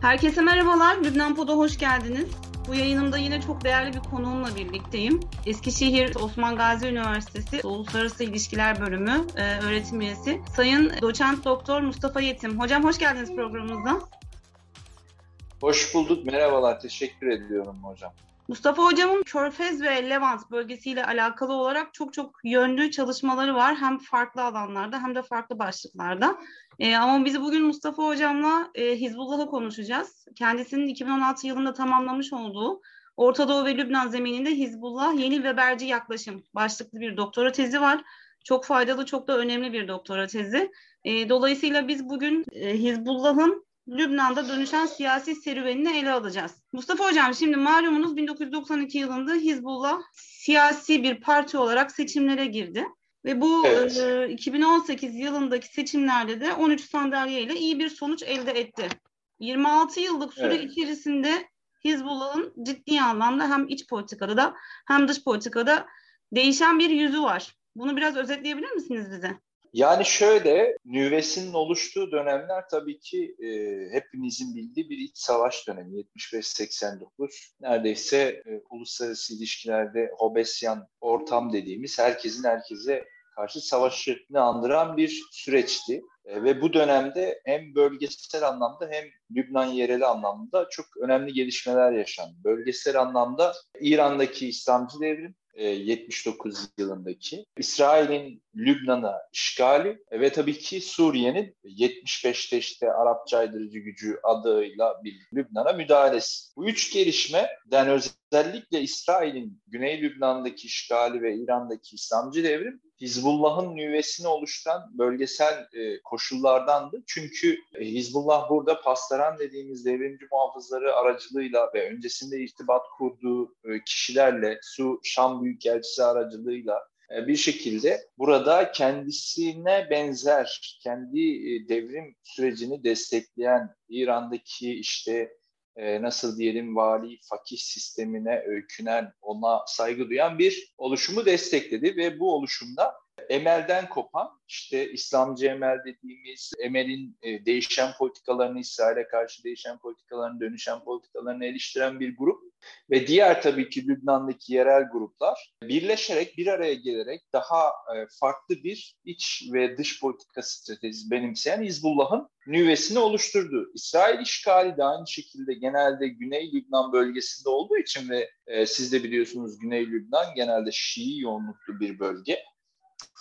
Herkese merhabalar. Lübnan Pod'a hoş geldiniz. Bu yayınımda yine çok değerli bir konuğumla birlikteyim. Eskişehir Osman Gazi Üniversitesi Uluslararası İlişkiler Bölümü e, öğretim üyesi Sayın Doçent Doktor Mustafa Yetim. Hocam hoş geldiniz programımıza. Hoş bulduk. Merhabalar. Teşekkür ediyorum hocam. Mustafa Hocam'ın Körfez ve Levant bölgesiyle alakalı olarak çok çok yönlü çalışmaları var. Hem farklı alanlarda hem de farklı başlıklarda. E, ama biz bugün Mustafa Hocam'la e, Hizbullah'ı konuşacağız. Kendisinin 2016 yılında tamamlamış olduğu Orta Doğu ve Lübnan zemininde Hizbullah Yeni Weberci Yaklaşım başlıklı bir doktora tezi var. Çok faydalı, çok da önemli bir doktora tezi. E, dolayısıyla biz bugün e, Hizbullah'ın Lübnan'da dönüşen siyasi serüvenini ele alacağız. Mustafa Hocam şimdi malumunuz 1992 yılında Hizbullah siyasi bir parti olarak seçimlere girdi. Ve bu evet. e, 2018 yılındaki seçimlerde de 13 sandalye ile iyi bir sonuç elde etti. 26 yıllık süre evet. içerisinde Hizbullah'ın ciddi anlamda hem iç politikada hem dış politikada değişen bir yüzü var. Bunu biraz özetleyebilir misiniz bize? Yani şöyle, nüvesinin oluştuğu dönemler tabii ki e, hepimizin bildiği bir iç savaş dönemi. 75-89 neredeyse e, uluslararası ilişkilerde Hobesyan ortam dediğimiz herkesin herkese karşı savaşını andıran bir süreçti. E, ve bu dönemde hem bölgesel anlamda hem Lübnan yereli anlamda çok önemli gelişmeler yaşandı. Bölgesel anlamda İran'daki İslamcı devrim, 79 e, yılındaki İsrail'in Lübnan'a işgali ve tabii ki Suriye'nin 75'te işte Arap caydırıcı gücü adıyla bir Lübnan'a müdahalesi. Bu üç gelişmeden özellikle İsrail'in Güney Lübnan'daki işgali ve İran'daki İslamcı devrim Hizbullah'ın nüvesini oluşturan bölgesel e, koşullardandı. Çünkü e, Hizbullah burada Pastaran dediğimiz devrimci muhafızları aracılığıyla ve öncesinde irtibat kurduğu e, kişilerle Su Şam Büyükelçisi aracılığıyla e, bir şekilde burada kendisine benzer, kendi e, devrim sürecini destekleyen İran'daki işte e, nasıl diyelim vali fakih sistemine öykünen, ona saygı duyan bir oluşumu destekledi ve bu oluşumda Emel'den kopan işte İslamcı Emel dediğimiz Emel'in e, değişen politikalarını İsrail'e karşı değişen politikalarını dönüşen politikalarını eleştiren bir grup ve diğer tabii ki Lübnan'daki yerel gruplar birleşerek bir araya gelerek daha e, farklı bir iç ve dış politika stratejisi benimseyen Hizbullah'ın nüvesini oluşturdu. İsrail işgali de aynı şekilde genelde Güney Lübnan bölgesinde olduğu için ve e, siz de biliyorsunuz Güney Lübnan genelde Şii yoğunluklu bir bölge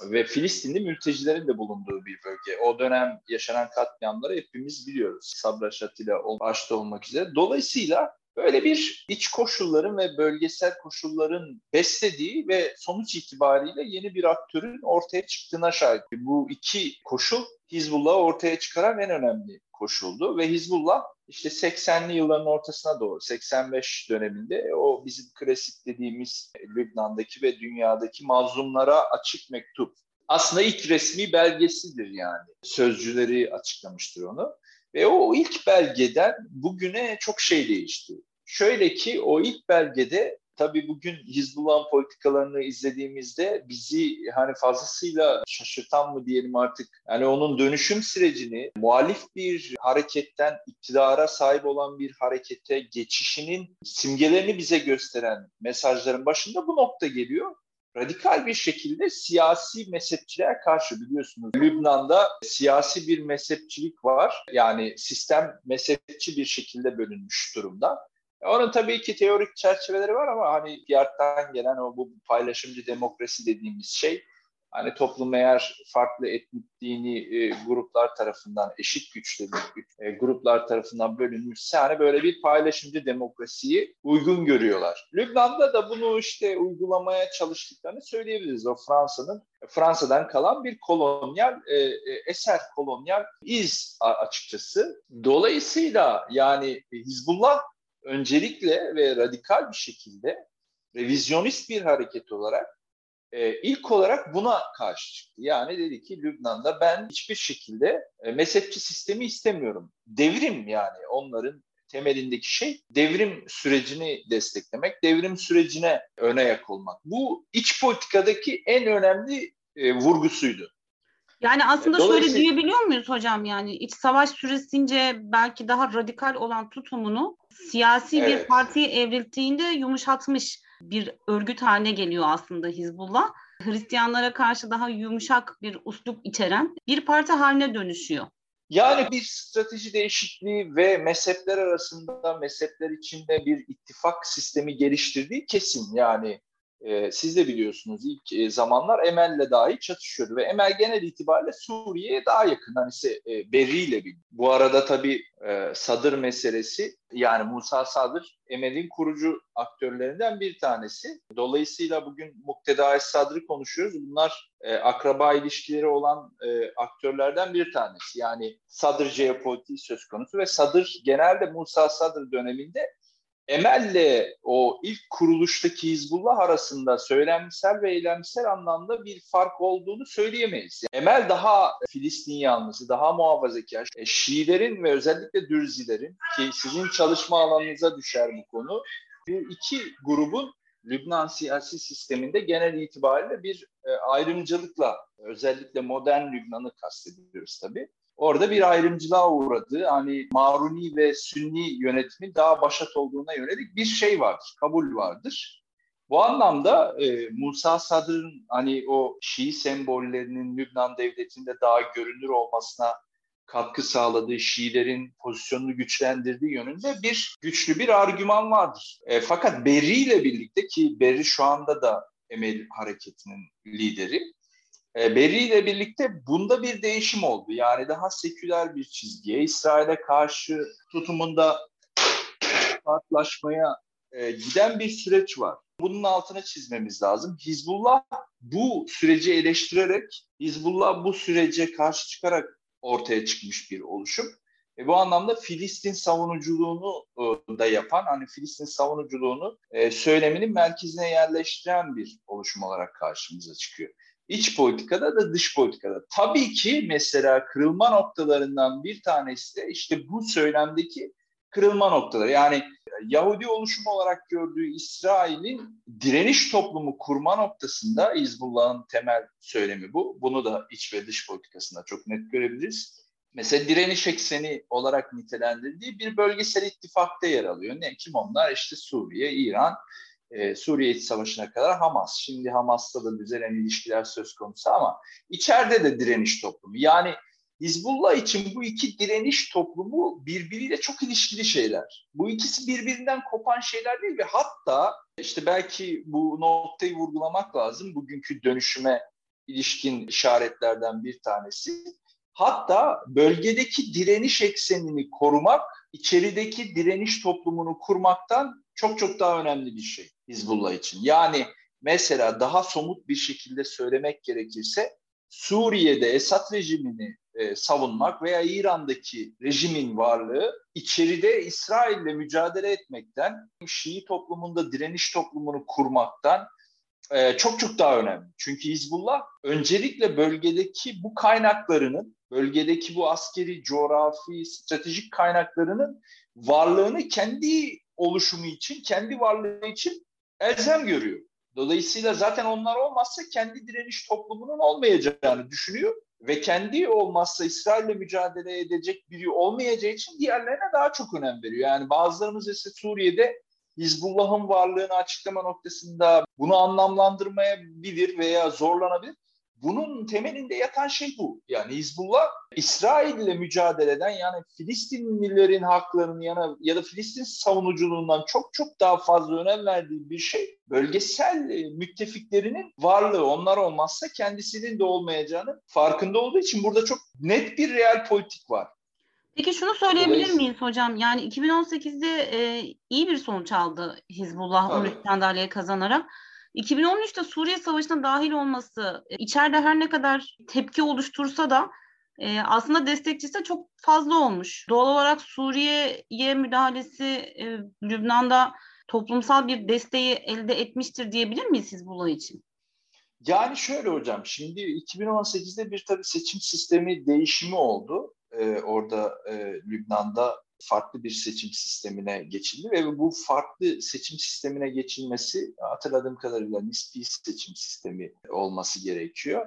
ve Filistinli mültecilerin de bulunduğu bir bölge. O dönem yaşanan katliamları hepimiz biliyoruz. Sabra Şatila başta olmak üzere. Dolayısıyla böyle bir iç koşulların ve bölgesel koşulların beslediği ve sonuç itibariyle yeni bir aktörün ortaya çıktığına şahit. Bu iki koşul Hizbullah'ı ortaya çıkaran en önemli koşuldu ve Hizbullah işte 80'li yılların ortasına doğru 85 döneminde o bizim klasik dediğimiz Lübnan'daki ve dünyadaki mazlumlara açık mektup aslında ilk resmi belgesidir yani. Sözcüleri açıklamıştır onu. Ve o ilk belgeden bugüne çok şey değişti. Şöyle ki o ilk belgede tabii bugün Hizbullah'ın politikalarını izlediğimizde bizi hani fazlasıyla şaşırtan mı diyelim artık yani onun dönüşüm sürecini muhalif bir hareketten iktidara sahip olan bir harekete geçişinin simgelerini bize gösteren mesajların başında bu nokta geliyor radikal bir şekilde siyasi mezhepçiliğe karşı biliyorsunuz. Lübnan'da siyasi bir mezhepçilik var. Yani sistem mezhepçi bir şekilde bölünmüş durumda. Onun tabii ki teorik çerçeveleri var ama hani fiyattan gelen o bu paylaşımcı demokrasi dediğimiz şey hani toplum eğer farklı etnik dini e, gruplar tarafından eşit güçlü e, gruplar tarafından bölünmüşse hani böyle bir paylaşımcı demokrasiyi uygun görüyorlar. Lübnan'da da bunu işte uygulamaya çalıştıklarını söyleyebiliriz. O Fransa'nın Fransa'dan kalan bir kolonyal e, e, eser, kolonyal iz açıkçası. Dolayısıyla yani Hizbullah öncelikle ve radikal bir şekilde revizyonist bir hareket olarak e, ilk olarak buna karşı çıktı. Yani dedi ki Lübnan'da ben hiçbir şekilde e, mezhepçi sistemi istemiyorum. Devrim yani onların temelindeki şey devrim sürecini desteklemek, devrim sürecine öne yak olmak. Bu iç politikadaki en önemli e, vurgusuydu. Yani aslında şöyle diyebiliyor muyuz hocam yani iç savaş süresince belki daha radikal olan tutumunu siyasi evet. bir partiye evrildiğinde yumuşatmış bir örgüt haline geliyor aslında Hizbullah. Hristiyanlara karşı daha yumuşak bir uslup içeren bir parti haline dönüşüyor. Yani bir strateji değişikliği ve mezhepler arasında mezhepler içinde bir ittifak sistemi geliştirdiği kesin. Yani e, siz de biliyorsunuz ilk e, zamanlar Emel'le dahi çatışıyordu ve Emel genel itibariyle Suriye'ye daha yakın. Hani ise e, Berri ile bir. Bu arada tabii e, Sadır meselesi yani Musa Sadır Emel'in kurucu aktörlerinden bir tanesi. Dolayısıyla bugün Mukteda Sadr'ı konuşuyoruz. Bunlar e, akraba ilişkileri olan e, aktörlerden bir tanesi. Yani Sadır jeopolitiği söz konusu ve Sadır genelde Musa Sadır döneminde Emel'le o ilk kuruluştaki Hizbullah arasında söylemsel ve eylemsel anlamda bir fark olduğunu söyleyemeyiz. Yani Emel daha Filistin yanlısı, daha muhafazakar. E, Şiilerin ve özellikle Dürzilerin ki sizin çalışma alanınıza düşer bu konu. Bu iki grubun Lübnan siyasi sisteminde genel itibariyle bir e, ayrımcılıkla özellikle modern Lübnan'ı kastediyoruz tabii orada bir ayrımcılığa uğradı. Hani Maruni ve Sünni yönetimi daha başat olduğuna yönelik bir şey vardır, kabul vardır. Bu anlamda e, Musa Sadr'ın hani o Şii sembollerinin Lübnan devletinde daha görünür olmasına katkı sağladığı, Şiilerin pozisyonunu güçlendirdiği yönünde bir güçlü bir argüman vardır. E, fakat Berri ile birlikte ki Berri şu anda da Emel hareketinin lideri. E, Berry ile birlikte bunda bir değişim oldu. Yani daha seküler bir çizgiye, İsrail'e karşı tutumunda farklılaşmaya e, giden bir süreç var. Bunun altına çizmemiz lazım. Hizbullah bu süreci eleştirerek, Hizbullah bu sürece karşı çıkarak ortaya çıkmış bir oluşum. E, bu anlamda Filistin savunuculuğunu e, da yapan, hani Filistin savunuculuğunu e, söyleminin merkezine yerleştiren bir oluşum olarak karşımıza çıkıyor. İç politikada da dış politikada. Tabii ki mesela kırılma noktalarından bir tanesi de işte bu söylemdeki kırılma noktaları. Yani Yahudi oluşumu olarak gördüğü İsrail'in direniş toplumu kurma noktasında Hizbullah'ın temel söylemi bu. Bunu da iç ve dış politikasında çok net görebiliriz. Mesela direniş ekseni olarak nitelendirdiği bir bölgesel ittifakta yer alıyor. Ne kim onlar? İşte Suriye, İran, e, Suriye İç Savaşı'na kadar Hamas. Şimdi Hamas'ta da düzelen ilişkiler söz konusu ama içeride de direniş toplumu. Yani Hizbullah için bu iki direniş toplumu birbiriyle çok ilişkili şeyler. Bu ikisi birbirinden kopan şeyler değil ve hatta işte belki bu noktayı vurgulamak lazım. Bugünkü dönüşüme ilişkin işaretlerden bir tanesi. Hatta bölgedeki direniş eksenini korumak, içerideki direniş toplumunu kurmaktan çok çok daha önemli bir şey Hizbullah için. Yani mesela daha somut bir şekilde söylemek gerekirse Suriye'de Esad rejimini e, savunmak veya İran'daki rejimin varlığı içeride İsrail'le mücadele etmekten, Şii toplumunda direniş toplumunu kurmaktan e, çok çok daha önemli. Çünkü Hizbullah öncelikle bölgedeki bu kaynaklarının, bölgedeki bu askeri, coğrafi, stratejik kaynaklarının varlığını kendi oluşumu için, kendi varlığı için elzem görüyor. Dolayısıyla zaten onlar olmazsa kendi direniş toplumunun olmayacağını düşünüyor ve kendi olmazsa İsrail'le mücadele edecek biri olmayacağı için diğerlerine daha çok önem veriyor. Yani bazılarımız ise Suriye'de Hizbullah'ın varlığını açıklama noktasında bunu anlamlandırmayabilir veya zorlanabilir. Bunun temelinde yatan şey bu. Yani Hizbullah İsrail ile mücadele eden yani Filistinlilerin haklarının yana ya da Filistin savunuculuğundan çok çok daha fazla önem verdiği bir şey bölgesel e, müttefiklerinin varlığı. Onlar olmazsa kendisinin de olmayacağını farkında olduğu için burada çok net bir real politik var. Peki şunu söyleyebilir miyiz hocam? Yani 2018'de e, iyi bir sonuç aldı Hizbullah 13 sandalye kazanarak. 2013'te Suriye Savaşı'na dahil olması e, içeride her ne kadar tepki oluştursa da e, aslında destekçisi de çok fazla olmuş. Doğal olarak Suriye'ye müdahalesi e, Lübnan'da toplumsal bir desteği elde etmiştir diyebilir miyiz Hizbullah için? Yani şöyle hocam, şimdi 2018'de bir tabii seçim sistemi değişimi oldu. Ee, orada e, Lübnan'da farklı bir seçim sistemine geçildi ve bu farklı seçim sistemine geçilmesi hatırladığım kadarıyla nispi seçim sistemi olması gerekiyor.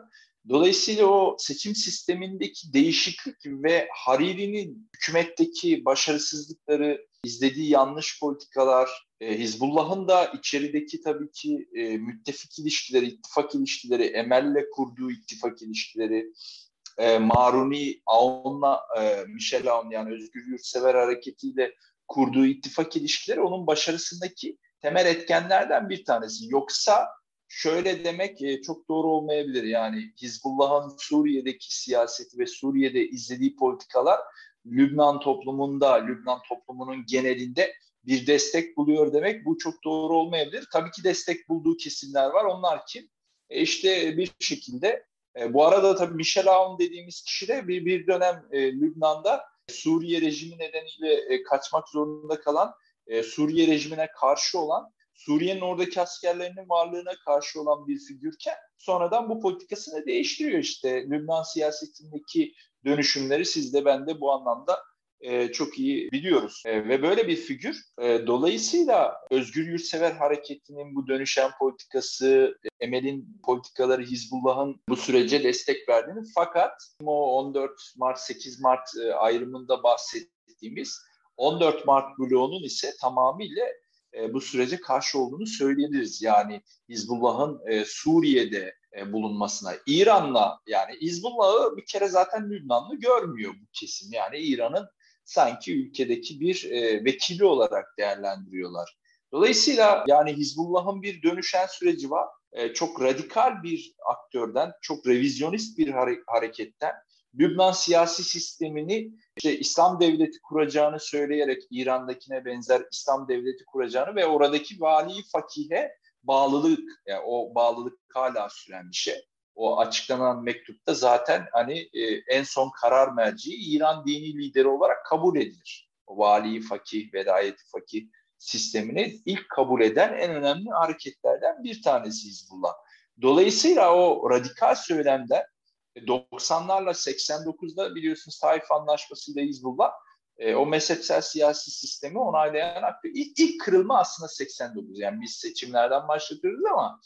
Dolayısıyla o seçim sistemindeki değişiklik ve Hariri'nin hükümetteki başarısızlıkları, izlediği yanlış politikalar, e, Hizbullah'ın da içerideki tabii ki e, müttefik ilişkileri, ittifak ilişkileri, Emel'le kurduğu ittifak ilişkileri, e, Maruni, Aoun'la, e, Michel Aoun yani Özgür Yurtsever Hareketi'yle kurduğu ittifak ilişkileri onun başarısındaki temel etkenlerden bir tanesi. Yoksa şöyle demek e, çok doğru olmayabilir. Yani Hizbullah'ın Suriye'deki siyaseti ve Suriye'de izlediği politikalar Lübnan toplumunda, Lübnan toplumunun genelinde bir destek buluyor demek bu çok doğru olmayabilir. Tabii ki destek bulduğu kesimler var. Onlar kim? E işte bir şekilde e, bu arada tabii Michel Aoun dediğimiz kişi de bir, bir dönem e, Lübnan'da Suriye rejimi nedeniyle e, kaçmak zorunda kalan, e, Suriye rejimine karşı olan, Suriye'nin oradaki askerlerinin varlığına karşı olan bir figürken sonradan bu politikasını değiştiriyor işte. Lübnan siyasetindeki dönüşümleri siz de ben de bu anlamda e, çok iyi biliyoruz. E, ve böyle bir figür. E, dolayısıyla Özgür Yurtsever Hareketi'nin bu dönüşen politikası, Emel'in politikaları Hizbullah'ın bu sürece destek verdiğini fakat o 14 Mart 8 Mart e, ayrımında bahsettiğimiz 14 Mart bloğunun ise tamamıyla e, bu sürece karşı olduğunu söyleyebiliriz. Yani Hizbullah'ın e, Suriye'de e, bulunmasına. İran'la yani Hizbullah'ı bir kere zaten Lübnanlı görmüyor bu kesim. Yani İran'ın sanki ülkedeki bir e, vekili olarak değerlendiriyorlar. Dolayısıyla yani Hizbullah'ın bir dönüşen süreci var. E, çok radikal bir aktörden, çok revizyonist bir hare- hareketten Lübnan siyasi sistemini işte İslam devleti kuracağını söyleyerek İran'dakine benzer İslam devleti kuracağını ve oradaki vali fakihe bağlılık, yani o bağlılık hala süren bir şey o açıklanan mektupta zaten hani e, en son karar merci İran dini lideri olarak kabul edilir. Vali fakih, vedayeti fakih sistemini ilk kabul eden en önemli hareketlerden bir tanesi Hizbullah. Dolayısıyla o radikal söylemden 90'larla 89'da biliyorsunuz Taif Anlaşması'yla Hizbullah e, o mezhepsel siyasi sistemi onaylayan aktör. İlk, ilk kırılma aslında 89. Yani biz seçimlerden başlatıyoruz ama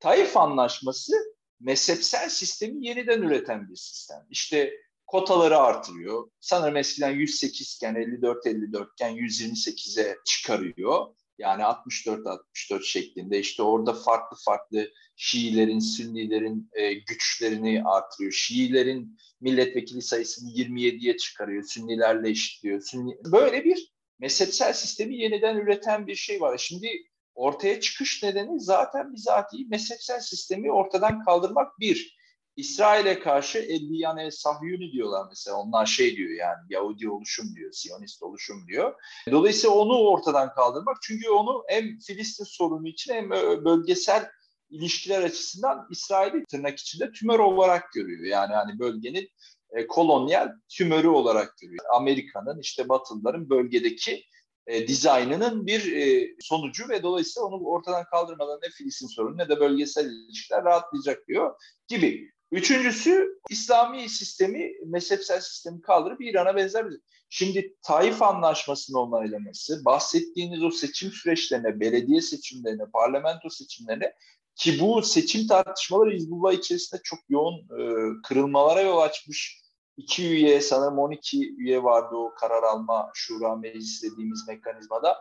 Taif Anlaşması mezhepsel sistemi yeniden üreten bir sistem. İşte kotaları artırıyor. Sanırım eskiden 108 iken 54-54 iken 128'e çıkarıyor. Yani 64-64 şeklinde işte orada farklı farklı Şiilerin, Sünnilerin e, güçlerini artırıyor. Şiilerin milletvekili sayısını 27'ye çıkarıyor. Sünnilerle eşitliyor. Sünni... Böyle bir mezhepsel sistemi yeniden üreten bir şey var. Şimdi ortaya çıkış nedeni zaten bizatihi mezhepsel sistemi ortadan kaldırmak bir. İsrail'e karşı Eddiyane Sahyuni diyorlar mesela. Onlar şey diyor yani Yahudi oluşum diyor, Siyonist oluşum diyor. Dolayısıyla onu ortadan kaldırmak. Çünkü onu hem Filistin sorunu için hem bölgesel ilişkiler açısından İsrail'i tırnak içinde tümör olarak görüyor. Yani hani bölgenin e, kolonyal tümörü olarak görüyor. Amerika'nın işte Batılıların bölgedeki e, dizaynının bir e, sonucu ve dolayısıyla onu ortadan kaldırmadan ne Filistin sorunu ne de bölgesel ilişkiler rahatlayacak diyor gibi. Üçüncüsü İslami sistemi, mezhepsel sistemi kaldırıp İran'a benzer bir Şimdi Taif Anlaşması'nın onaylaması, bahsettiğiniz o seçim süreçlerine, belediye seçimlerine, parlamento seçimlerine ki bu seçim tartışmaları Hizbullah içerisinde çok yoğun e, kırılmalara yol açmış iki üye sanırım 12 üye vardı o karar alma şura meclis dediğimiz mekanizmada.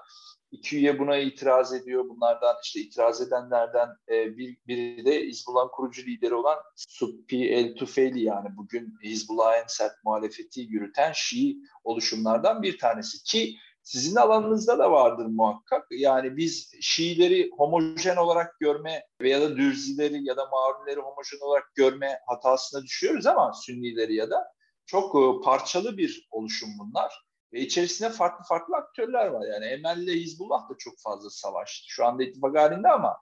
İki üye buna itiraz ediyor. Bunlardan işte itiraz edenlerden e, bir, biri de Hizbullah'ın kurucu lideri olan Subhi El Tufeli yani bugün Hizbullah'a en sert muhalefeti yürüten Şii oluşumlardan bir tanesi ki sizin alanınızda da vardır muhakkak. Yani biz Şiileri homojen olarak görme veya da Dürzileri ya da Mağrunleri homojen olarak görme hatasına düşüyoruz ama Sünnileri ya da çok e, parçalı bir oluşum bunlar. Ve içerisinde farklı farklı aktörler var. Yani Emel ile Hizbullah da çok fazla savaştı. Şu anda ittifak halinde ama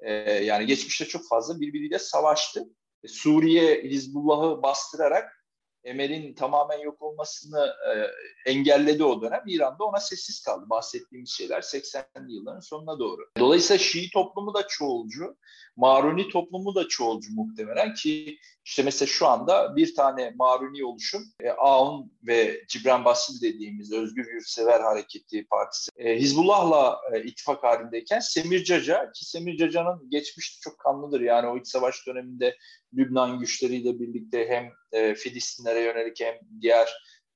e, yani geçmişte çok fazla birbiriyle savaştı. E, Suriye Hizbullah'ı bastırarak Emel'in tamamen yok olmasını e, engelledi o dönem. İran'da ona sessiz kaldı. Bahsettiğimiz şeyler 80'li yılların sonuna doğru. Dolayısıyla Şii toplumu da çoğulcu. Maruni toplumu da çoğulcu muhtemelen ki işte mesela şu anda bir tane Maruni oluşum e, Aun ve Cibran Basil dediğimiz Özgür Yurtsever Hareketi Partisi e, Hizbullah'la e, ittifak halindeyken Semir Caca ki Semir Caca'nın geçmişi çok kanlıdır. Yani o iç savaş döneminde Lübnan güçleriyle birlikte hem e, Filistinlere yönelik hem diğer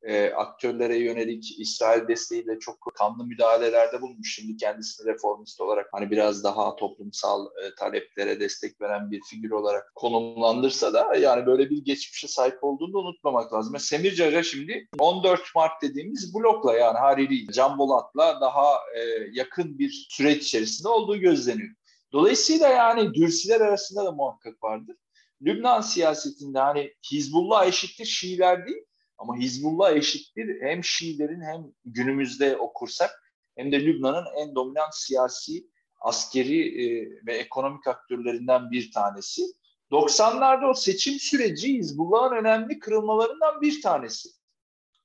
e, aktörlere yönelik İsrail desteğiyle çok kanlı müdahalelerde bulunmuş. Şimdi kendisini reformist olarak hani biraz daha toplumsal e, taleplere destek veren bir figür olarak konumlandırsa da yani böyle bir geçmişe sahip olduğunu da unutmamak lazım. Semir Caca şimdi 14 Mart dediğimiz blokla yani Hariri, Can Bolat'la daha e, yakın bir süreç içerisinde olduğu gözleniyor. Dolayısıyla yani dürsiler arasında da muhakkak vardır. Lübnan siyasetinde hani Hizbullah eşittir Şiiler değil, ama Hizbullah eşittir hem Şiilerin hem günümüzde okursak hem de Lübnan'ın en dominant siyasi, askeri e, ve ekonomik aktörlerinden bir tanesi. 90'larda o seçim süreci Hizbullah'ın önemli kırılmalarından bir tanesi.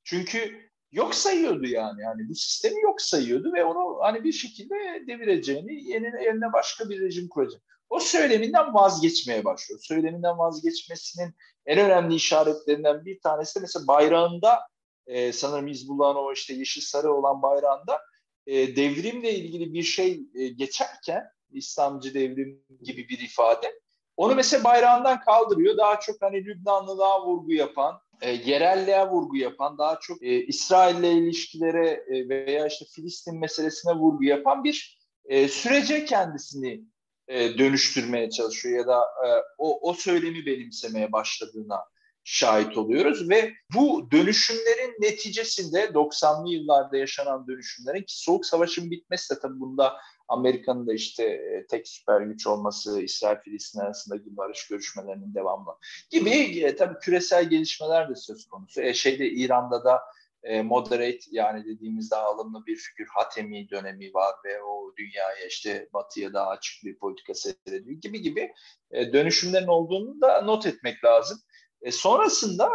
Çünkü yok sayıyordu yani. Yani bu sistemi yok sayıyordu ve onu hani bir şekilde devireceğini, yeni eline başka bir rejim kuracak. O söyleminden vazgeçmeye başlıyor. Söyleminden vazgeçmesinin en önemli işaretlerinden bir tanesi de mesela bayrağında e, sanırım Hizbullah'ın o işte yeşil sarı olan bayrağında e, devrimle ilgili bir şey e, geçerken İslamcı devrim gibi bir ifade onu mesela bayrağından kaldırıyor. Daha çok hani Lübnanlığa vurgu yapan, e, yerelliğe vurgu yapan, daha çok e, İsrail'le ilişkilere e, veya işte Filistin meselesine vurgu yapan bir e, sürece kendisini e, dönüştürmeye çalışıyor ya da e, o, o söylemi benimsemeye başladığına şahit oluyoruz ve bu dönüşümlerin neticesinde 90'lı yıllarda yaşanan dönüşümlerin ki Soğuk Savaş'ın bitmesi de tabii bunda Amerika'nın da işte e, tek süper güç olması, İsrail-Filistin arasındaki barış görüşmelerinin devamlı gibi e, tabii küresel gelişmeler de söz konusu. E, şeyde İran'da da e, moderate yani dediğimiz daha alımlı bir figür Hatemi dönemi var ve o dünyaya işte batıya daha açık bir politika seyrediyor gibi gibi e, dönüşümlerin olduğunu da not etmek lazım. E, sonrasında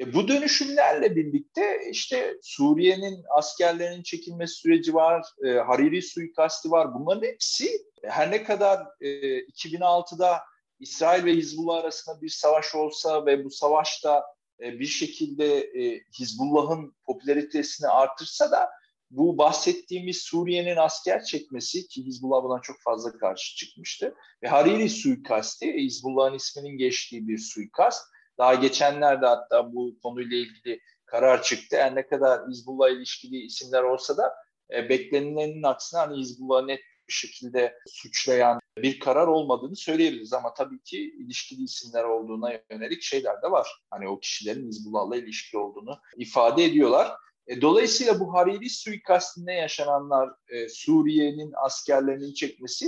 e, bu dönüşümlerle birlikte işte Suriye'nin askerlerinin çekilmesi süreci var, Hariri suikasti var. Bunların hepsi her ne kadar e, 2006'da İsrail ve Hizbullah arasında bir savaş olsa ve bu savaşta e, bir şekilde e, Hizbullah'ın popülaritesini artırsa da bu bahsettiğimiz Suriye'nin asker çekmesi ki Hizbullah buna çok fazla karşı çıkmıştı ve Hariri suikasti Hizbullah'ın isminin geçtiği bir suikast. Daha geçenlerde hatta bu konuyla ilgili karar çıktı. Yani ne kadar Hizbullah ilişkili isimler olsa da e, beklenilenin aksine hani Hizbullah'ı net bir şekilde suçlayan bir karar olmadığını söyleyebiliriz. Ama tabii ki ilişkili isimler olduğuna yönelik şeyler de var. Hani o kişilerin Hizbullah'la ilişkili olduğunu ifade ediyorlar. E, dolayısıyla bu Hariri suikastinde yaşananlar e, Suriye'nin askerlerinin çekmesi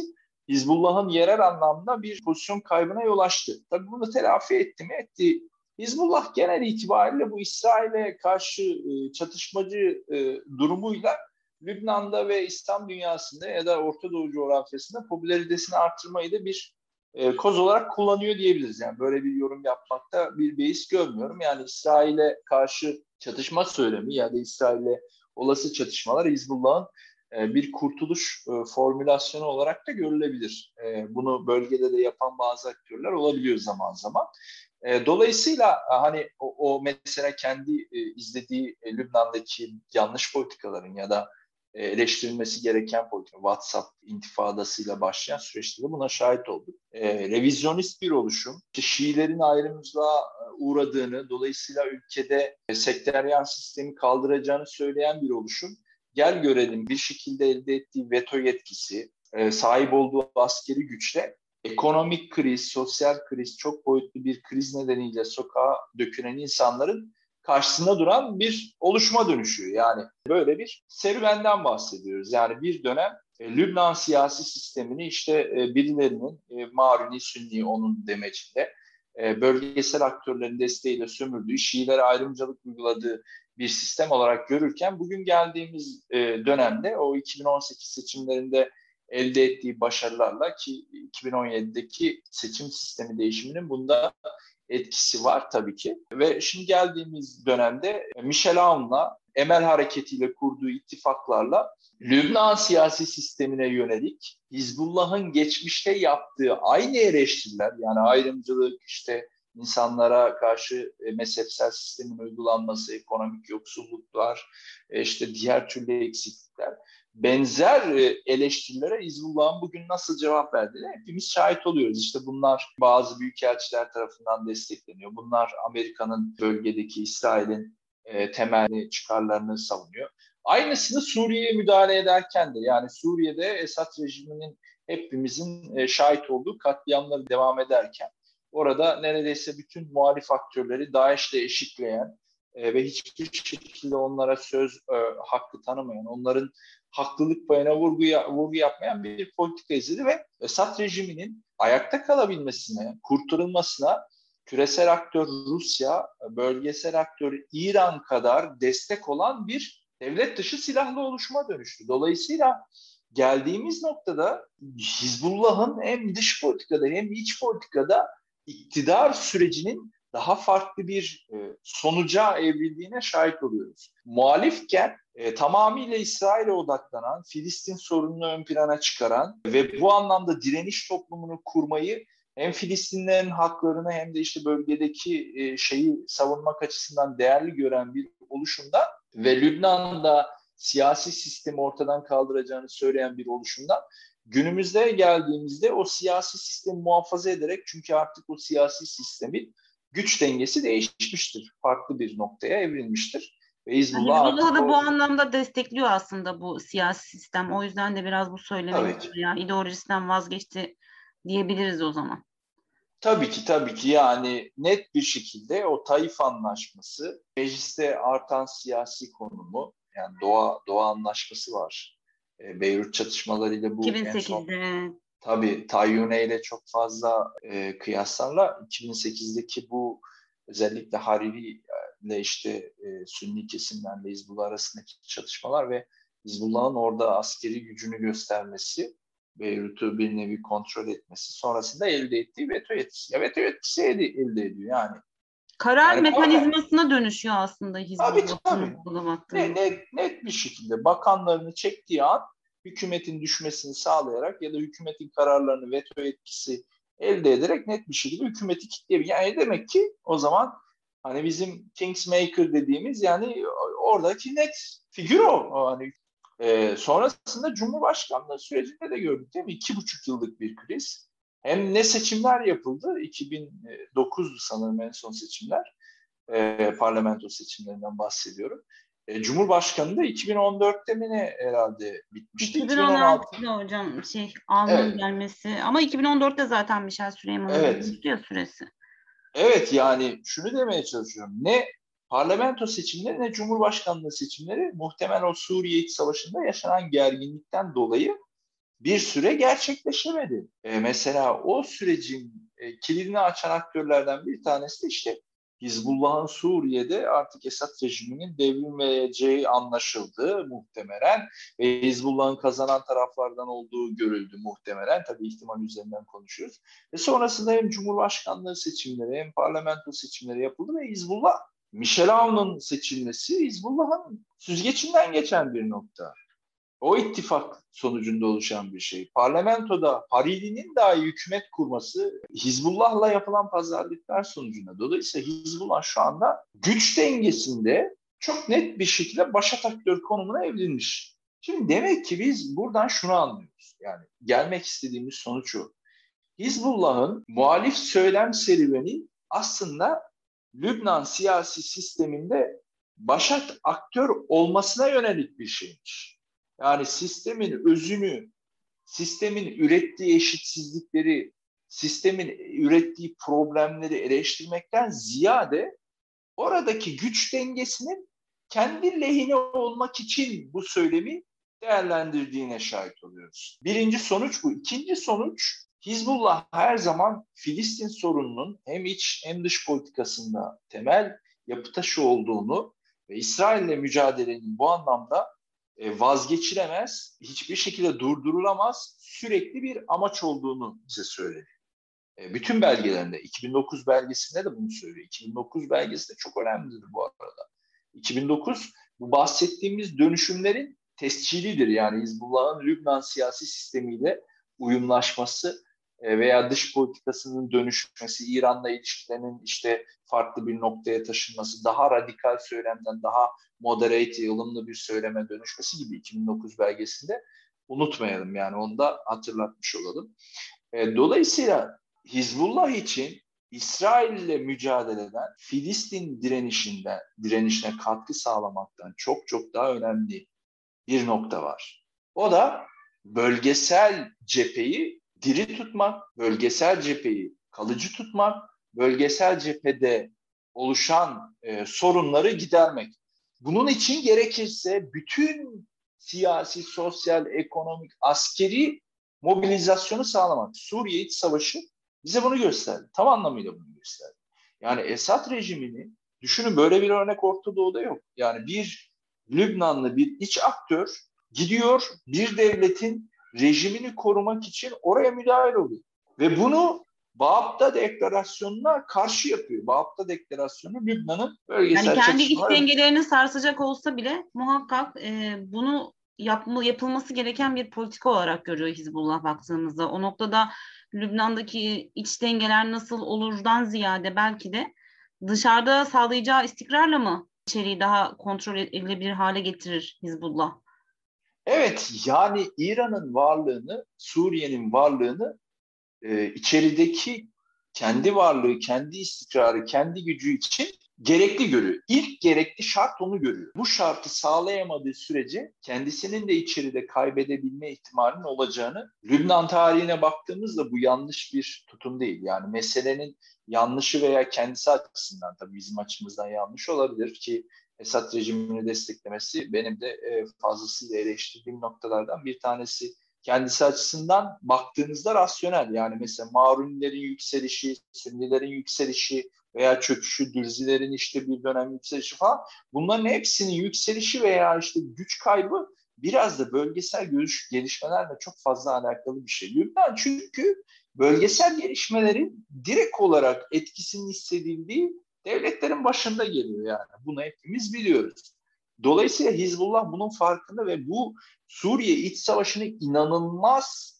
Hizbullah'ın yerel anlamda bir pozisyon kaybına yol açtı. Tabii bunu telafi etti mi? Etti. Hizbullah genel itibariyle bu İsrail'e karşı e, çatışmacı durumuyla Lübnan'da ve İslam dünyasında ya da Orta Doğu coğrafyasında popülaritesini artırmayı da bir e, koz olarak kullanıyor diyebiliriz. Yani böyle bir yorum yapmakta bir beis görmüyorum. Yani İsrail'e karşı çatışma söylemi ya da İsrail'e olası çatışmalar Hizbullah'ın e, bir kurtuluş e, formülasyonu olarak da görülebilir. E, bunu bölgede de yapan bazı aktörler olabiliyor zaman zaman. E, dolayısıyla e, hani o, o mesela kendi e, izlediği e, Lübnan'daki yanlış politikaların ya da eleştirilmesi gereken politika. WhatsApp intifadasıyla başlayan süreçte de buna şahit olduk. E, revizyonist bir oluşum. Şiilerin ayrımcılığa e, uğradığını, dolayısıyla ülkede e, sekteryan sistemi kaldıracağını söyleyen bir oluşum. Gel görelim bir şekilde elde ettiği veto yetkisi, e, sahip olduğu askeri güçle ekonomik kriz, sosyal kriz, çok boyutlu bir kriz nedeniyle sokağa dökülen insanların karşısında duran bir oluşuma dönüşüyor. Yani böyle bir serüvenden bahsediyoruz. Yani bir dönem e, Lübnan siyasi sistemini işte e, birilerinin e, Maruni, Sünni onun demecinde bölgesel aktörlerin desteğiyle sömürdüğü, Şiilere ayrımcılık uyguladığı bir sistem olarak görürken bugün geldiğimiz dönemde o 2018 seçimlerinde elde ettiği başarılarla ki 2017'deki seçim sistemi değişiminin bunda etkisi var tabii ki. Ve şimdi geldiğimiz dönemde Michel Aoun'la Emel Hareketi'yle kurduğu ittifaklarla Lübnan siyasi sistemine yönelik Hizbullah'ın geçmişte yaptığı aynı eleştiriler yani ayrımcılık işte insanlara karşı e, mezhepsel sistemin uygulanması, ekonomik yoksulluklar, e, işte diğer türlü eksiklikler benzer e, eleştirilere Hizbullah'ın bugün nasıl cevap verdiğine hepimiz şahit oluyoruz. İşte bunlar bazı büyükelçiler tarafından destekleniyor. Bunlar Amerika'nın bölgedeki İsrail'in e, temelli çıkarlarını savunuyor. Aynısını Suriye'ye müdahale ederken de yani Suriye'de Esad rejiminin hepimizin e, şahit olduğu katliamları devam ederken orada neredeyse bütün muhalif aktörleri DAEŞ'le eşitleyen ve hiçbir şekilde onlara söz hakkı tanımayan, onların haklılık payına vurgu, vurgu yapmayan bir politika izledi ve Esad rejiminin ayakta kalabilmesine, kurtarılmasına küresel aktör Rusya, bölgesel aktör İran kadar destek olan bir devlet dışı silahlı oluşuma dönüştü. Dolayısıyla geldiğimiz noktada Hizbullah'ın hem dış politikada hem iç politikada iktidar sürecinin daha farklı bir e, sonuca evrildiğine şahit oluyoruz. Muhalifken e, tamamıyla İsrail'e odaklanan, Filistin sorununu ön plana çıkaran ve bu anlamda direniş toplumunu kurmayı hem Filistinlerin haklarını hem de işte bölgedeki e, şeyi savunmak açısından değerli gören bir oluşumda ve Lübnan'da siyasi sistemi ortadan kaldıracağını söyleyen bir oluşumdan günümüzde geldiğimizde o siyasi sistemi muhafaza ederek çünkü artık o siyasi sistemin güç dengesi değişmiştir. Farklı bir noktaya evrilmiştir. Ve Hizbullah, Hizbullah da bu anlamda destekliyor aslında bu siyasi sistem. O yüzden de biraz bu söylemi ya ideolojisinden vazgeçti diyebiliriz o zaman. Tabii ki tabii ki yani net bir şekilde o Taif Anlaşması, mecliste artan siyasi konumu, yani Doğa, Doğa Anlaşması var. E, Beyrut çatışmalarıyla bu 2008'de. en son Tabii Tayyune ile çok fazla e, kıyaslarla 2008'deki bu özellikle Hariri ile işte e, Sünni kesimlerle Hizbullah arasındaki çatışmalar ve Hizbullah'ın orada askeri gücünü göstermesi, Beyrut'u bir nevi kontrol etmesi sonrasında elde ettiği veto yetkisi. Ya veto yetkisi elde, elde ediyor yani. Karar yani mekanizmasına dönüşüyor aslında Hizbullah'ın. Tabii. Net, net, net bir şekilde bakanlarını çektiği an hükümetin düşmesini sağlayarak ya da hükümetin kararlarını veto etkisi elde ederek net bir şekilde hükümeti kitleyebilir. Yani demek ki o zaman hani bizim Kingsmaker dediğimiz yani oradaki net figür o. Hani e, sonrasında Cumhurbaşkanlığı sürecinde de gördük değil mi? İki buçuk yıllık bir kriz. Hem ne seçimler yapıldı? 2009'du sanırım en son seçimler. E, parlamento seçimlerinden bahsediyorum. E, Cumhurbaşkanı da 2014'te mi ne herhalde bitmişti? 2016'da hocam şey alnın evet. gelmesi ama 2014'te zaten Michel Süleyman'ın evet. ya süresi. Evet yani şunu demeye çalışıyorum. Ne parlamento seçimleri ne cumhurbaşkanlığı seçimleri muhtemel o Suriye iç savaşında yaşanan gerginlikten dolayı bir süre gerçekleşemedi. E, mesela o sürecin e, kilidini açan aktörlerden bir tanesi de işte Hizbullah'ın Suriye'de artık Esad rejiminin devrilmeyeceği anlaşıldı muhtemelen ve Hizbullah'ın kazanan taraflardan olduğu görüldü muhtemelen. Tabii ihtimal üzerinden konuşuyoruz. Ve sonrasında hem Cumhurbaşkanlığı seçimleri hem parlamento seçimleri yapıldı ve Hizbullah Michel Aoun'un seçilmesi Hizbullah'ın süzgecinden geçen bir nokta. O ittifak sonucunda oluşan bir şey. Parlamentoda Hariri'nin dahi hükümet kurması Hizbullah'la yapılan pazarlıklar sonucunda. Dolayısıyla Hizbullah şu anda güç dengesinde çok net bir şekilde başat aktör konumuna evrilmiş. Şimdi demek ki biz buradan şunu anlıyoruz. Yani gelmek istediğimiz sonuç o. Hizbullah'ın muhalif söylem serüveni aslında Lübnan siyasi sisteminde başat aktör olmasına yönelik bir şeymiş. Yani sistemin özünü, sistemin ürettiği eşitsizlikleri, sistemin ürettiği problemleri eleştirmekten ziyade oradaki güç dengesinin kendi lehine olmak için bu söylemi değerlendirdiğine şahit oluyoruz. Birinci sonuç bu. İkinci sonuç Hizbullah her zaman Filistin sorununun hem iç hem dış politikasında temel yapı taşı olduğunu ve İsrail'le mücadelenin bu anlamda vazgeçilemez, hiçbir şekilde durdurulamaz, sürekli bir amaç olduğunu bize söyledi. E, bütün belgelerinde, 2009 belgesinde de bunu söylüyor. 2009 belgesi de çok önemlidir bu arada. 2009 bu bahsettiğimiz dönüşümlerin tescilidir. Yani Hizbullah'ın Lübnan siyasi sistemiyle uyumlaşması e, veya dış politikasının dönüşmesi, İran'la ilişkilerinin işte farklı bir noktaya taşınması, daha radikal söylemden daha moderate, ılımlı bir söyleme dönüşmesi gibi 2009 belgesinde unutmayalım yani onu da hatırlatmış olalım. E, dolayısıyla Hizbullah için İsrail ile mücadeleden Filistin direnişinden direnişine katkı sağlamaktan çok çok daha önemli bir nokta var. O da bölgesel cepheyi diri tutmak, bölgesel cepheyi kalıcı tutmak, bölgesel cephede oluşan e, sorunları gidermek. Bunun için gerekirse bütün siyasi, sosyal, ekonomik, askeri mobilizasyonu sağlamak. Suriye İç Savaşı bize bunu gösterdi. Tam anlamıyla bunu gösterdi. Yani Esad rejimini düşünün böyle bir örnek Orta Doğu'da yok. Yani bir Lübnanlı bir iç aktör gidiyor bir devletin rejimini korumak için oraya müdahil oluyor. Ve bunu Bağapta Deklarasyonu'na karşı yapıyor. Bağapta Deklarasyonu Lübnan'ın bölgesel Yani kendi iç dengelerini sarsacak olsa bile muhakkak e, bunu yapma, yapılması gereken bir politika olarak görüyor Hizbullah baktığımızda. O noktada Lübnan'daki iç dengeler nasıl olurdan ziyade belki de dışarıda sağlayacağı istikrarla mı içeriği daha kontrol edilebilir hale getirir Hizbullah? Evet yani İran'ın varlığını, Suriye'nin varlığını e, içerideki kendi varlığı, kendi istikrarı, kendi gücü için gerekli görüyor. İlk gerekli şart onu görüyor. Bu şartı sağlayamadığı sürece kendisinin de içeride kaybedebilme ihtimalinin olacağını Lübnan tarihine baktığımızda bu yanlış bir tutum değil. Yani meselenin yanlışı veya kendisi açısından tabii bizim açımızdan yanlış olabilir ki Esad rejimini desteklemesi benim de e, fazlasıyla eleştirdiğim noktalardan bir tanesi. Kendisi açısından baktığınızda rasyonel. Yani mesela Marunilerin yükselişi, Sünnilerin yükselişi veya çöküşü, Dürzilerin işte bir dönem yükselişi falan. Bunların hepsinin yükselişi veya işte güç kaybı biraz da bölgesel görüş gelişmelerle çok fazla alakalı bir şey. Lübnan çünkü bölgesel gelişmelerin direkt olarak etkisini hissedildiği devletlerin başında geliyor yani. Bunu hepimiz biliyoruz. Dolayısıyla Hizbullah bunun farkında ve bu Suriye iç savaşını inanılmaz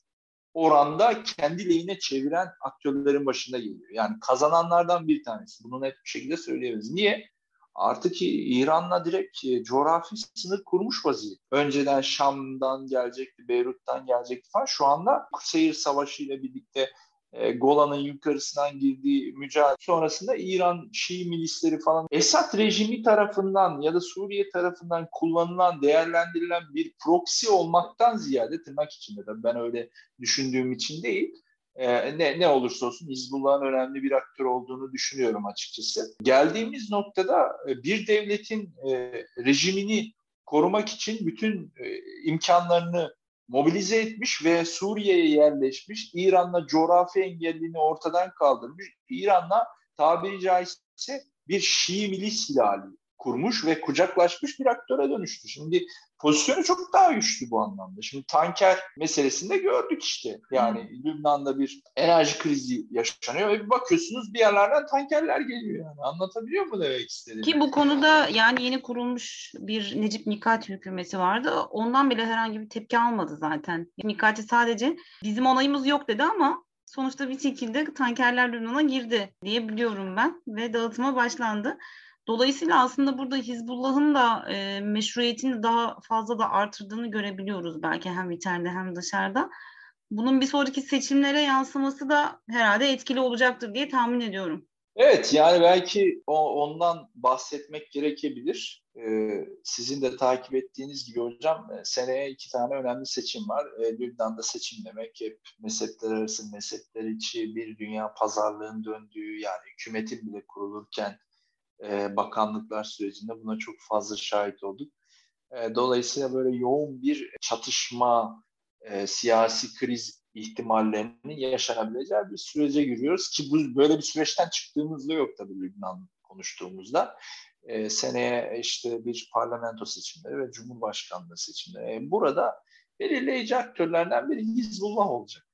oranda kendi lehine çeviren aktörlerin başında geliyor. Yani kazananlardan bir tanesi. Bunu net bir şekilde söyleyebiliriz. Niye? Artık İran'la direkt e, coğrafi sınır kurmuş vaziyet. Önceden Şam'dan gelecekti, Beyrut'tan gelecekti falan. Şu anda Seyir Savaşı ile birlikte e, Golan'ın yukarısından girdiği mücadele sonrasında İran Şii milisleri falan Esad rejimi tarafından ya da Suriye tarafından kullanılan, değerlendirilen bir proxy olmaktan ziyade tırnak içinde de ben öyle düşündüğüm için değil e, ne, ne olursa olsun Hizbullah'ın önemli bir aktör olduğunu düşünüyorum açıkçası. Geldiğimiz noktada e, bir devletin e, rejimini korumak için bütün e, imkanlarını mobilize etmiş ve Suriye'ye yerleşmiş. İran'la coğrafi engelliğini ortadan kaldırmış. İran'la tabiri caizse bir Şii milis hilali kurmuş ve kucaklaşmış bir aktöre dönüştü. Şimdi pozisyonu çok daha güçlü bu anlamda. Şimdi tanker meselesinde gördük işte. Yani hmm. Lübnan'da bir enerji krizi yaşanıyor ve bir bakıyorsunuz bir yerlerden tankerler geliyor yani. Anlatabiliyor mu demek istediğimi? Ki bu konuda yani yeni kurulmuş bir Necip Nikati hükümeti vardı. Ondan bile herhangi bir tepki almadı zaten. Nikati sadece bizim onayımız yok dedi ama sonuçta bir şekilde tankerler Lübnan'a girdi diye biliyorum ben ve dağıtıma başlandı. Dolayısıyla aslında burada Hizbullah'ın da e, meşruiyetini daha fazla da artırdığını görebiliyoruz belki hem içeride hem dışarıda. Bunun bir sonraki seçimlere yansıması da herhalde etkili olacaktır diye tahmin ediyorum. Evet yani belki ondan bahsetmek gerekebilir. Ee, sizin de takip ettiğiniz gibi hocam e, seneye iki tane önemli seçim var. Ee, Lübnan'da seçim demek hep mezhepler arası mezhepler içi bir dünya pazarlığın döndüğü yani hükümetin bile kurulurken e, bakanlıklar sürecinde buna çok fazla şahit olduk. E, dolayısıyla böyle yoğun bir çatışma, e, siyasi kriz ihtimallerinin yaşanabileceği bir sürece giriyoruz ki bu böyle bir süreçten çıktığımızda yok tabii Lübnan konuştuğumuzda. E, seneye işte bir parlamento seçimleri ve cumhurbaşkanlığı seçimleri. E, burada belirleyici aktörlerden biri Hizbullah olacak.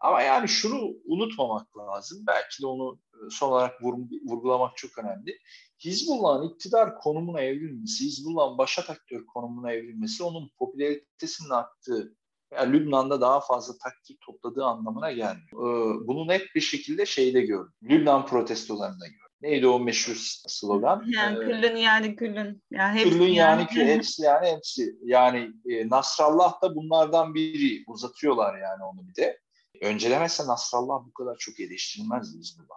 Ama yani şunu unutmamak lazım. Belki de onu son olarak vurgulamak çok önemli. Hizbullah'ın iktidar konumuna evrilmesi, Hizbullah'ın başat aktör konumuna evrilmesi onun popülaritesinin arttığı yani Lübnan'da daha fazla taktik topladığı anlamına gelmiyor. Ee, bunu net bir şekilde şeyde gördüm. Lübnan protestolarında gördüm. Neydi o meşhur slogan? Yani ee, küllün yani küllün. Yani hepsi küllün yani, yani küllün, hepsi yani hepsi. Yani e, Nasrallah da bunlardan biri. Uzatıyorlar yani onu bir de. Öncelemezse Nasrallah bu kadar çok eleştirilmez Hizbullah.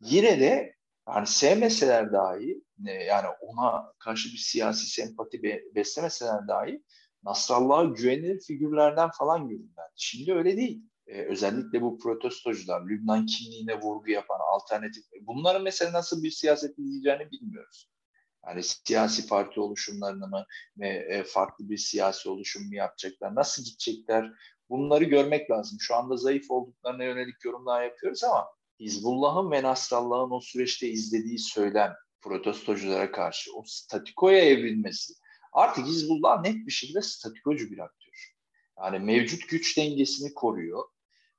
Yine de yani sevmeseler dahi yani ona karşı bir siyasi sempati beslemeseler dahi Nasrallah'a güvenilir figürlerden falan görürler. Şimdi öyle değil. Ee, özellikle bu protestocular, Lübnan kimliğine vurgu yapan alternatif, bunların mesela nasıl bir siyaset izleyeceğini bilmiyoruz. Yani siyasi parti oluşumlarını mı e, farklı bir siyasi oluşum mu yapacaklar, nasıl gidecekler bunları görmek lazım. Şu anda zayıf olduklarına yönelik yorumlar yapıyoruz ama Hizbullah'ın ve Nasrallah'ın o süreçte izlediği söylem protestoculara karşı o statikoya evrilmesi artık Hizbullah net bir şekilde statikocu bir aktör. Yani mevcut güç dengesini koruyor.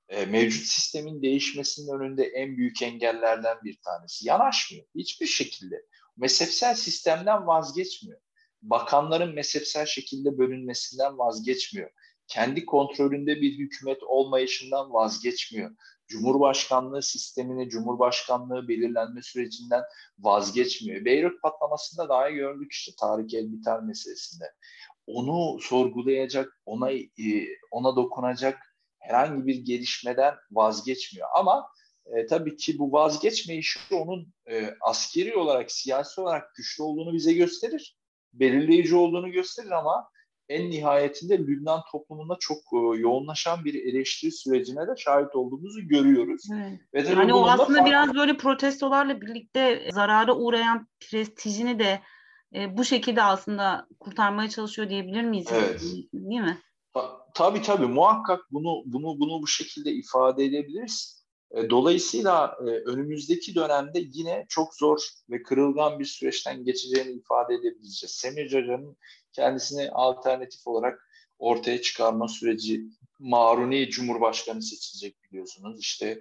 E, mevcut sistemin değişmesinin önünde en büyük engellerden bir tanesi. Yanaşmıyor hiçbir şekilde. Mezhepsel sistemden vazgeçmiyor. Bakanların mezhepsel şekilde bölünmesinden vazgeçmiyor. Kendi kontrolünde bir hükümet olmayışından vazgeçmiyor. Cumhurbaşkanlığı sistemini, Cumhurbaşkanlığı belirlenme sürecinden vazgeçmiyor. Beyrut patlamasında daha gördük işte Tarık Elbiter meselesinde. Onu sorgulayacak, ona e, ona dokunacak herhangi bir gelişmeden vazgeçmiyor. Ama e, tabii ki bu vazgeçme işi onun e, askeri olarak, siyasi olarak güçlü olduğunu bize gösterir. Belirleyici olduğunu gösterir ama en nihayetinde Lübnan toplumunda çok e, yoğunlaşan bir eleştiri sürecine de şahit olduğumuzu görüyoruz. Evet. Ve yani o aslında farklı... biraz böyle protestolarla birlikte zarara uğrayan prestijini de e, bu şekilde aslında kurtarmaya çalışıyor diyebilir miyiz? Evet. Değil mi? Ta, tabii tabii muhakkak bunu bunu bunu bu şekilde ifade edebiliriz. E, dolayısıyla e, önümüzdeki dönemde yine çok zor ve kırılgan bir süreçten geçeceğini ifade edebileceğiz. Semih Hoca'nın kendisini alternatif olarak ortaya çıkarma süreci Maruni Cumhurbaşkanı seçilecek biliyorsunuz. İşte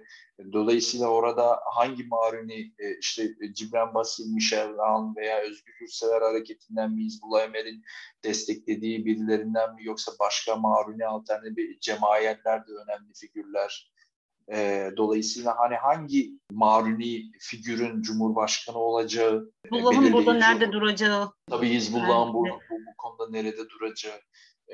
dolayısıyla orada hangi Maruni e, işte Cibran Basil, Michel Aoun veya Özgür Yurtsever hareketinden mi Hizbullah Emel'in desteklediği birilerinden mi yoksa başka Maruni alternatif cemaatler de önemli figürler. E, dolayısıyla hani hangi Maruni figürün Cumhurbaşkanı olacağı Hizbullah'ın burada nerede duracağı tabii Hizbullah'ın bu, bu, bu konuda nerede duracağı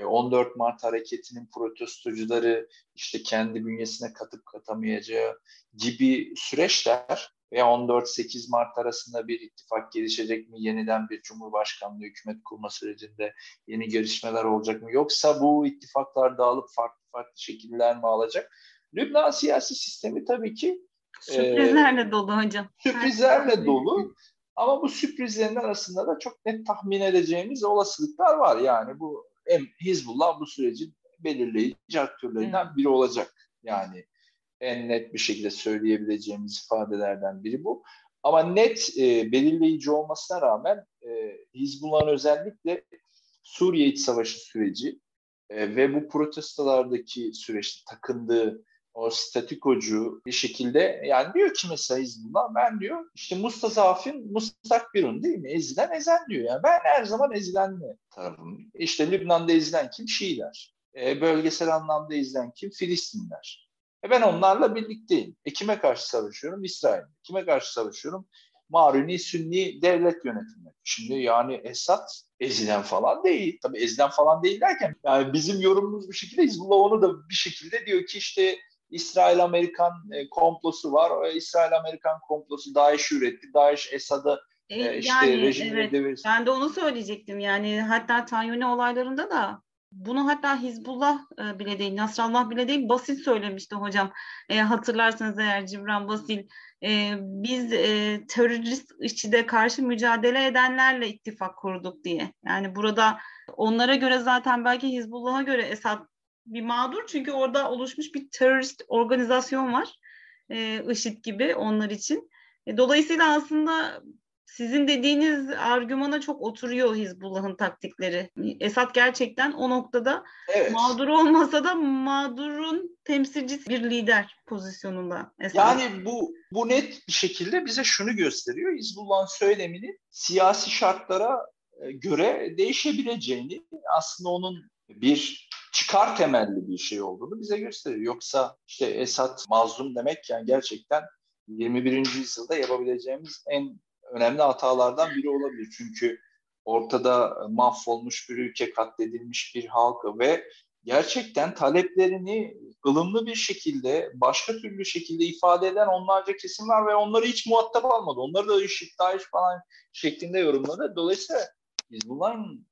14 e, Mart hareketinin protestocuları işte kendi bünyesine katıp katamayacağı gibi süreçler ve 14-8 Mart arasında bir ittifak gelişecek mi? Yeniden bir Cumhurbaşkanlığı hükümet kurma sürecinde yeni gelişmeler olacak mı? Yoksa bu ittifaklar dağılıp farklı farklı şekiller mi alacak? Lübnan siyasi sistemi tabii ki sürprizlerle e, dolu hocam. Sürprizlerle dolu. Ama bu sürprizlerin arasında da çok net tahmin edeceğimiz olasılıklar var. Yani bu Hizbullah bu sürecin belirleyici aktörlerinden biri olacak. Yani en net bir şekilde söyleyebileceğimiz ifadelerden biri bu. Ama net e, belirleyici olmasına rağmen e, Hizbullah'ın özellikle Suriye İç Savaşı süreci e, ve bu protestolardaki süreçte takındığı o statikocu bir şekilde yani diyor ki mesela Hizbullah ben diyor işte Mustazafin Mustakbirun değil mi? Ezilen ezen diyor. Yani ben her zaman ezilen mi tarafım. İşte Lübnan'da ezilen kim? Şiiler. E, bölgesel anlamda ezilen kim? Filistinler. E ben onlarla birlikteyim. E kime karşı savaşıyorum? İsrail. Kime karşı savaşıyorum? Maruni Sünni devlet yönetimi. Şimdi yani Esad ezilen falan değil. Tabii ezilen falan değil derken yani bizim yorumumuz bu şekilde Hizbullah onu da bir şekilde diyor ki işte İsrail-Amerikan e, komplosu var. O İsrail-Amerikan komplosu DAEŞ üretti. DAEŞ Esad'ı e, e işte yani, rejimine evet, devir. Ben de onu söyleyecektim. Yani hatta Tanyoni olaylarında da bunu hatta Hizbullah e, bile değil, Nasrallah bile değil, Basil söylemişti hocam. E, hatırlarsanız eğer Cibran Basil, e, biz e, terörist işçide karşı mücadele edenlerle ittifak kurduk diye. Yani burada onlara göre zaten belki Hizbullah'a göre Esad bir mağdur çünkü orada oluşmuş bir terörist organizasyon var. E, IŞİD gibi onlar için. E, dolayısıyla aslında sizin dediğiniz argümana çok oturuyor Hizbullah'ın taktikleri. Esad gerçekten o noktada evet. mağdur olmasa da mağdurun temsilcisi bir lider pozisyonunda. Esad. Yani bu bu net bir şekilde bize şunu gösteriyor. Hizbullah'ın söylemini siyasi şartlara e, göre değişebileceğini aslında onun bir çıkar temelli bir şey olduğunu bize gösteriyor. Yoksa işte Esad mazlum demek yani gerçekten 21. yüzyılda yapabileceğimiz en önemli hatalardan biri olabilir. Çünkü ortada mahvolmuş bir ülke, katledilmiş bir halk ve gerçekten taleplerini ılımlı bir şekilde, başka türlü şekilde ifade eden onlarca kesim var ve onları hiç muhatap almadı. Onları da IŞİD, DAEŞ falan şeklinde yorumladı. Dolayısıyla biz bunların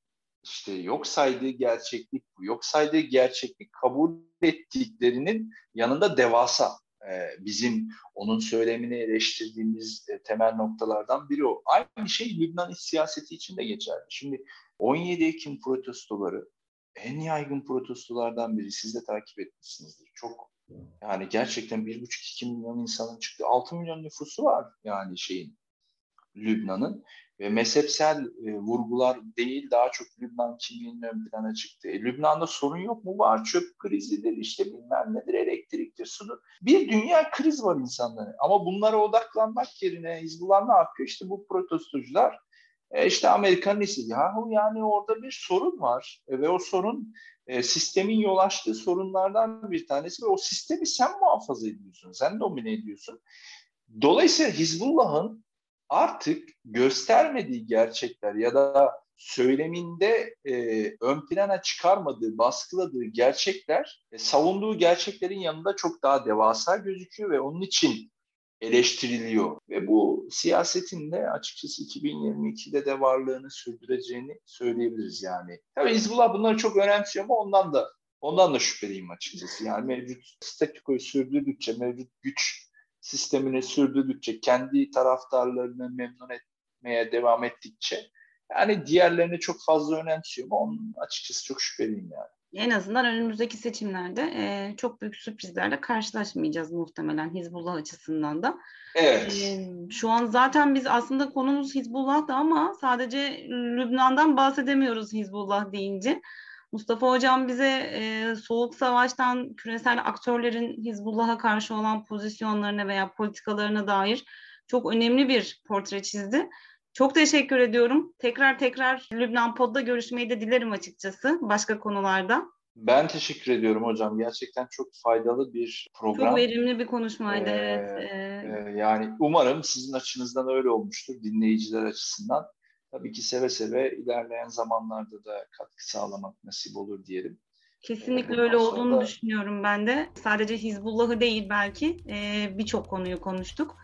işte yok saydığı gerçeklik bu. Yok saydığı gerçeklik kabul ettiklerinin yanında devasa. Ee, bizim onun söylemini eleştirdiğimiz e, temel noktalardan biri o. Aynı şey Lübnan iç siyaseti için de geçerli. Şimdi 17 Ekim protestoları en yaygın protestolardan biri. Siz de takip etmişsinizdir. Çok yani gerçekten 1,5-2 milyon insanın çıktı. 6 milyon nüfusu var yani şeyin Lübnan'ın ve mezhepsel e, vurgular değil daha çok Lübnan kimliğinin ön plana çıktı. E, Lübnan'da sorun yok mu? Var çöp krizidir, işte bilmem nedir, elektriktir, sudur. Bir dünya kriz var insanların. Ama bunlara odaklanmak yerine Hizbullah ne yapıyor? İşte bu protestocular e, işte Amerika'nın iyisi. Yahu yani orada bir sorun var e, ve o sorun e, sistemin yol açtığı sorunlardan bir tanesi ve o sistemi sen muhafaza ediyorsun, sen domine ediyorsun. Dolayısıyla Hizbullah'ın artık göstermediği gerçekler ya da söyleminde e, ön plana çıkarmadığı, baskıladığı gerçekler e, savunduğu gerçeklerin yanında çok daha devasa gözüküyor ve onun için eleştiriliyor. Ve bu siyasetin de açıkçası 2022'de de varlığını sürdüreceğini söyleyebiliriz yani. Tabii Hizbullah bunları çok önemsiyor ama ondan da ondan da şüpheliyim açıkçası. Yani mevcut statükoyu sürdürdükçe, mevcut güç sistemini sürdürdükçe, kendi taraftarlarını memnun etmeye devam ettikçe yani diğerlerini çok fazla önemsiyor ama onun açıkçası çok şüpheliyim yani. En azından önümüzdeki seçimlerde e, çok büyük sürprizlerle karşılaşmayacağız muhtemelen Hizbullah açısından da. Evet. E, şu an zaten biz aslında konumuz Hizbullah'dı ama sadece Lübnan'dan bahsedemiyoruz Hizbullah deyince. Mustafa Hocam bize e, Soğuk Savaş'tan küresel aktörlerin Hizbullah'a karşı olan pozisyonlarına veya politikalarına dair çok önemli bir portre çizdi. Çok teşekkür ediyorum. Tekrar tekrar Lübnan Pod'da görüşmeyi de dilerim açıkçası başka konularda. Ben teşekkür ediyorum hocam. Gerçekten çok faydalı bir program. Çok verimli bir konuşmaydı ee, evet. Ee, yani umarım sizin açınızdan öyle olmuştur dinleyiciler açısından. Tabii ki seve seve ilerleyen zamanlarda da katkı sağlamak nasip olur diyelim. Kesinlikle ee, öyle olduğunu da... düşünüyorum ben de. Sadece Hizbullah'ı değil belki e, birçok konuyu konuştuk.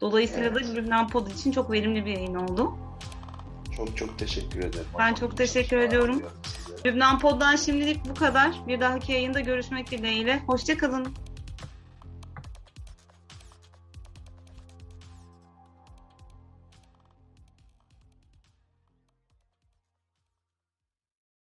Dolayısıyla evet. da Lübnan Pod için çok verimli bir yayın oldu. Çok çok teşekkür ederim. Ben çok teşekkür ediyorum. Lübnan Pod'dan şimdilik bu kadar. Bir dahaki yayında görüşmek dileğiyle. Hoşçakalın.